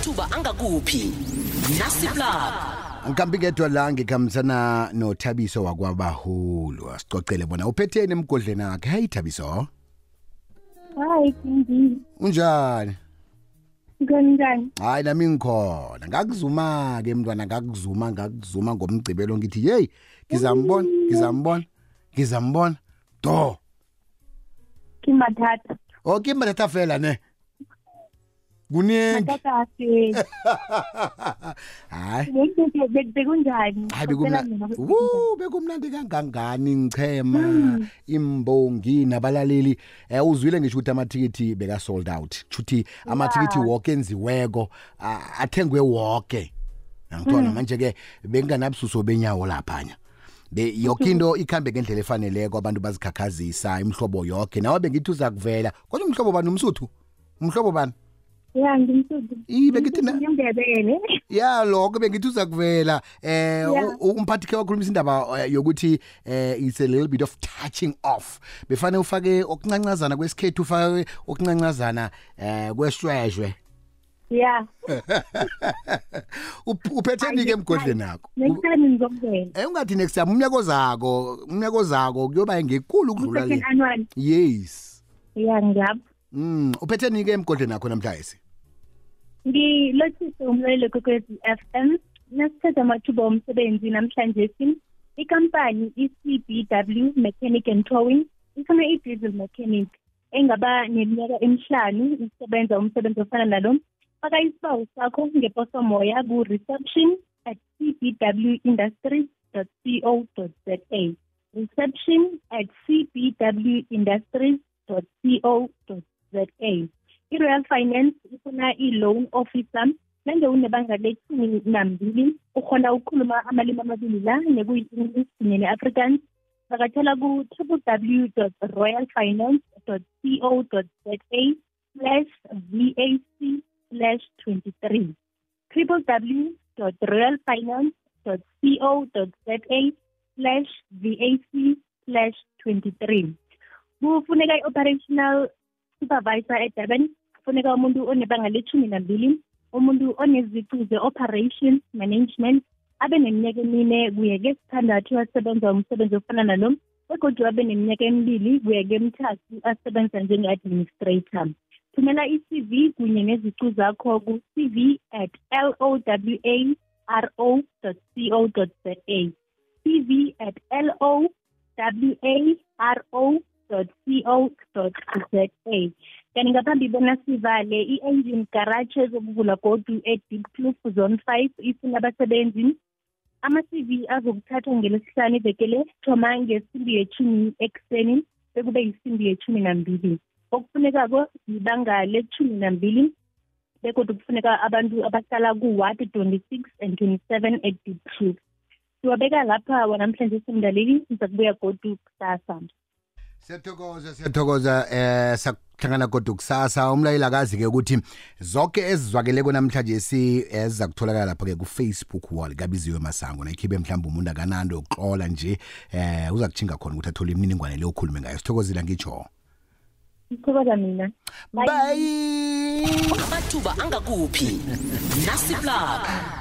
amathuba angakuphi? Nasiplab Nkambi kedwa la ngikhambisana noThabiso wakwabahulu asicocele bona uphetheni emgodleni akhe hey Thabiso. Hayi Kingi, unjani? Kanjani? hayi nami ngikhona. Ngakuzuma ke mntwana ngakuzuma ngakuzuma ngomgcibelo ngithi hey ngizambona ngizambona ngizambona. Do. Kimathatha. okay mbathatha fela ne. Kuningi Mathatha ase. hayi Bekube bekunjani? hayi bekumnandi Woo, bekumnandi kangangani ngichema. Imbongi nabalaleli. Eh uzwile ngisho ukuthi amathikithi beka sold out chuthi amathikithi wonke enziweko. A- athengwe wonke ngithola manje ke benganabususo benyawo laphanya be yonke into ikhambe ngendlela efaneleko abantu bazikhakhazisa imhlobo yonke nawe bengithi uza kuvela kodwa umhlobo bani? Umsuthu? Umhlobo bani? Ya ngimsudu. Ibe ngithi na- ngiyembebele. ya lokho bengithi uza kuvela eh Yeah. u- umphathi ke wakhulumisa indaba eh, yokuthi eh it's a little bit of touching off befane ufake okuncancazana kwesikhethu ufake okuncancazana eh kwesishweshwe Ya. Up- uphetheni ke emgodleni nakho Next time ngizokuvela. eh ungathi next time umnyaka zako umnyaka zako kuyoba ngekulu ukudlula le Second annual. yes Ya ngiyapha. Mm uphetheni ke emgodleni nakho namhlanje Ngilothise umlalelo kokwezi FM. Nasithatha amathuba omsebenzi namhlanje sim. Ikampani i-CBW Mechanic and Towing ifuna i-diesel mechanic engaba neminyaka emihlanu isebenza umsebenzi ofana nalo. Faka isibawu sakho ngeposomoya ku-reception at cbwindustries.co.za. Reception at cbwindustries.co.za. i-Royal Finance ifuna i-loan officer nange unebanga lethumi nambili ukhona ukukhuluma amalimi amabili la nekuyi-english kunye ne-afrikaans vakatshela ku-www royalfinance co za slash vac slash 23 www royalfinance co za slash vac slash 23 kufuneka i-operational supervisor eDurban kufuneka umuntu onebanga lethumi nambili umuntu oneziqu ze-operations management abe neminyaka emine kuye kesithandathu asebenza umsebenzi ofana nalo begodwa abe neminyaka emibili kuye kemithathu asebenza njenge-administrator. Thumela i-cv kunye neziqu zakho ku-cv at lowaro co za. Cv at lowaro co.za kanti ngaphambi bona sivale i-engine garage ezokuvula godu e-deep kloof zone five ifuna abasebenzi. Ama-cv azokuthathwa ngelesihlanu ivekele thoma ngesimbi yechumi ekuseni bekube yisimbi yechumi nambili. Okufunekako yibanga lechumi nambili bekodwa kufuneka abantu abahlala ku-ward twenty-six and twenty-seven e-deep kloof siwabeka lapha wanamhlanje simdaleli siza kubuya godu kusasa. Siyathokoza siyathokoza eh sakuhlangana kodwa kusasa. Umlayeli akazi ke ukuthi zonke ezizwakele namhlanje si eziza kutholakala lapha ke ku Facebook wall kabiziwe masango nakhibe mhlawumbe umuntu akanando yokuxola nje eh uza kuchinga khona ukuthi athole imininingwane le okhulume ngayo. Sithokozile ngitsho ngithokoza mina. Bye. Amathuba angakuphi? Nasiplab